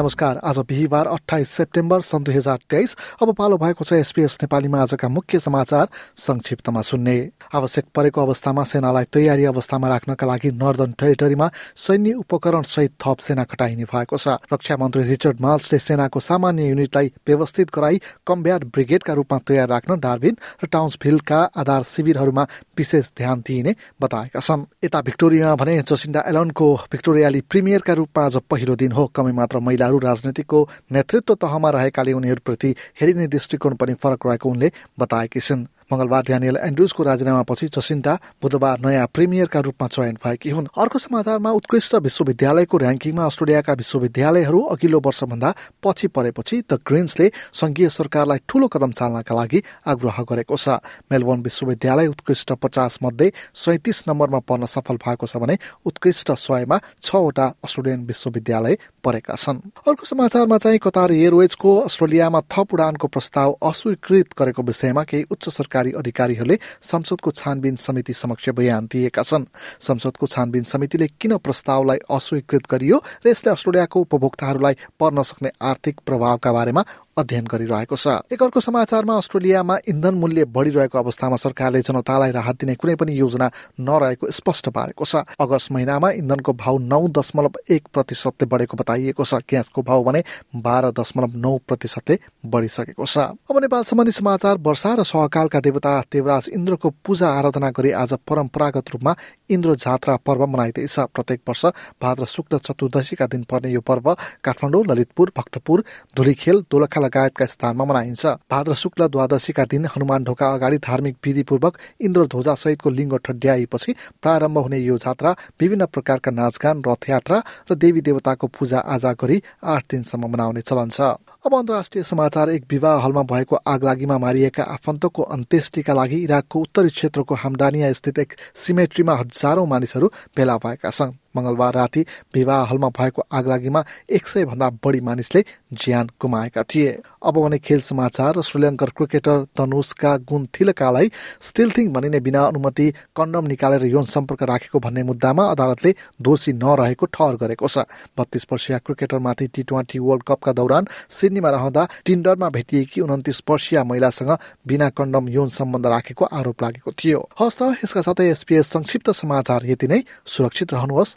नमस्कार आज बिहिबार अठाइस सेप्टेम्बर सन् दुई हजार तेइस। अब पालो भएको छ एसपीएस नेपालीमा आजका मुख्य समाचार संक्षिप्तमा सुन्ने। आवश्यक परेको अवस्थामा सेनालाई तयारी अवस्थामा राख्नका लागि नर्दन टेरिटरीमा सैन्य उपकरण सहित थप सेना खटाइने भएको छ। रक्षा मन्त्री रिचर्ड माल्सले सेनाको सामान्य युनिटलाई व्यवस्थित गराई कम्ब्याट ब्रिगेडका रूपमा तयार राख्न डार्बिन र टाउन्सभिलका आधार शिविरहरूमा विशेष ध्यान दिइने बताएका छन्। यता भिक्टोरियामा भने जसिन्डा एलनको भिक्टोरियाली प्रिमियरका रूपमा आज पहिलो दिन हो। कमै मात्र महिला महिलाहरू राजनीतिको नेतृत्व तहमा रहेकाले उनीहरूप्रति हेरिने दृष्टिकोण पनि फरक रहेको उनले बताएकी छिन्। मंगलबार ड्यानियल एन्ड्रुजको राजीनामापछि जसिन्टा बुधबार नयाँ प्रिमियरका रूपमा चयन भएकी हुन्। अर्को समाचारमा उत्कृष्ट विश्वविद्यालयको ऱ्याङ्किङमा अस्ट्रेलियाका विश्वविद्यालयहरू अघिल्लो वर्षभन्दा पछि परेपछि द ग्रिन्सले संघीय सरकारलाई ठूलो कदम चाल्नका लागि आग्रह गरेको छ। मेलबोर्न विश्वविद्यालय उत्कृष्ट पचास मध्ये सैतिस नम्बरमा पर्न सफल भएको छ भने उत्कृष्ट सयमा छवटा अस्ट्रेलियन विश्वविद्यालय परेका छन्। अर्को समाचारमा चाहिँ कतार एयरवेजको अस्ट्रेलियामा थप उडानको प्रस्ताव अस्वीकृत गरेको विषयमा केही उच्च सरकार सरकारी अधिकारीहरूले संसदको छानबिन समिति समक्ष बयान दिएका छन्। संसदको छानबिन समितिले किन प्रस्तावलाई अस्वीकृत गरियो र यसले अस्ट्रेलियाको उपभोक्ताहरूलाई पर्न सक्ने आर्थिक प्रभावका बारेमा अध्ययन गरिरहेको छ। एक अर्को समाचारमा अस्ट्रेलियामा इन्धन मूल्य बढ़िरहेको अवस्थामा सरकारले जनतालाई राहत दिने कुनै पनि योजना नरहेको स्पष्ट पारेको छ। अगस्त महिनामा इन्धनको भाव नौ दशमलव एक प्रतिशतले बढेको बताइएको छ। ग्यासको भाव भने बाह्र दशमलव नौ प्रतिशतले बढ़िसकेको छ। अब नेपाल सम्बन्धी समाचार वर्षा र सहकालका देवता देवराज इन्द्रको पूजा आराधना गरी आज परम्परागत रूपमा इन्द्र जात्रा पर्व मनाइँदैछ प्रत्येक वर्ष भाद्र शुक्ल चतुर्दशीका दिन पर्ने यो पर्व काठमाडौँ ललितपुर भक्तपुर धुलीखेल दोलखा लगायतका स्थानमा मनाइन्छ। भाद्र शुक्ल द्वादशीका दिन हनुमान ढोका अगाडि धार्मिक विधिपूर्वक इन्द्र ध्वजा सहितको लिङ्ग ठड्याएपछि प्रारम्भ हुने यो जात्रा विभिन्न प्रकारका नाचगान रथयात्रा र देवी देवताको पूजा आजा गरी आठ दिनसम्म मनाउने चलन छ। अब अन्तर्राष्ट्रिय समाचार एक विवाह हलमा भएको आगलागीमा मारिएका आफन्तको अन्त्येष्टिका लागि इराकको उत्तरी क्षेत्रको हामडानिया स्थित एक सिमेट्रीमा हजारौं मानिसहरू भेला भएका छन्। मंगलबार राति विवाह हलमा भएको आगलागीमा एक सय भन्दा बढी मानिसले ज्यान गुमाएका थिए। अब भने खेल समाचार र श्रीलङ्कर क्रिकेटर तनुष्का गुण थिलकालाई स्टिलथिङ भनिने बिना अनुमति कन्डम निकालेर यौन सम्पर्क राखेको भन्ने मुद्दामा अदालतले दोषी नरहेको ठहर गरेको छ। बत्तीस वर्षीय क्रिकेटरमाथि टी ट्वेन्टी वर्ल्ड कपका दौरान सिडनीमा रहँदा टिन्डरमा भेटिएकी उन्तिस वर्षीय महिलासँग बिना कन्डम यौन सम्बन्ध राखेको आरोप लागेको थियो। हस्त यसका साथै एसपीएस संक्षिप्त समाचार यति नै। सुरक्षित रहनुहोस्।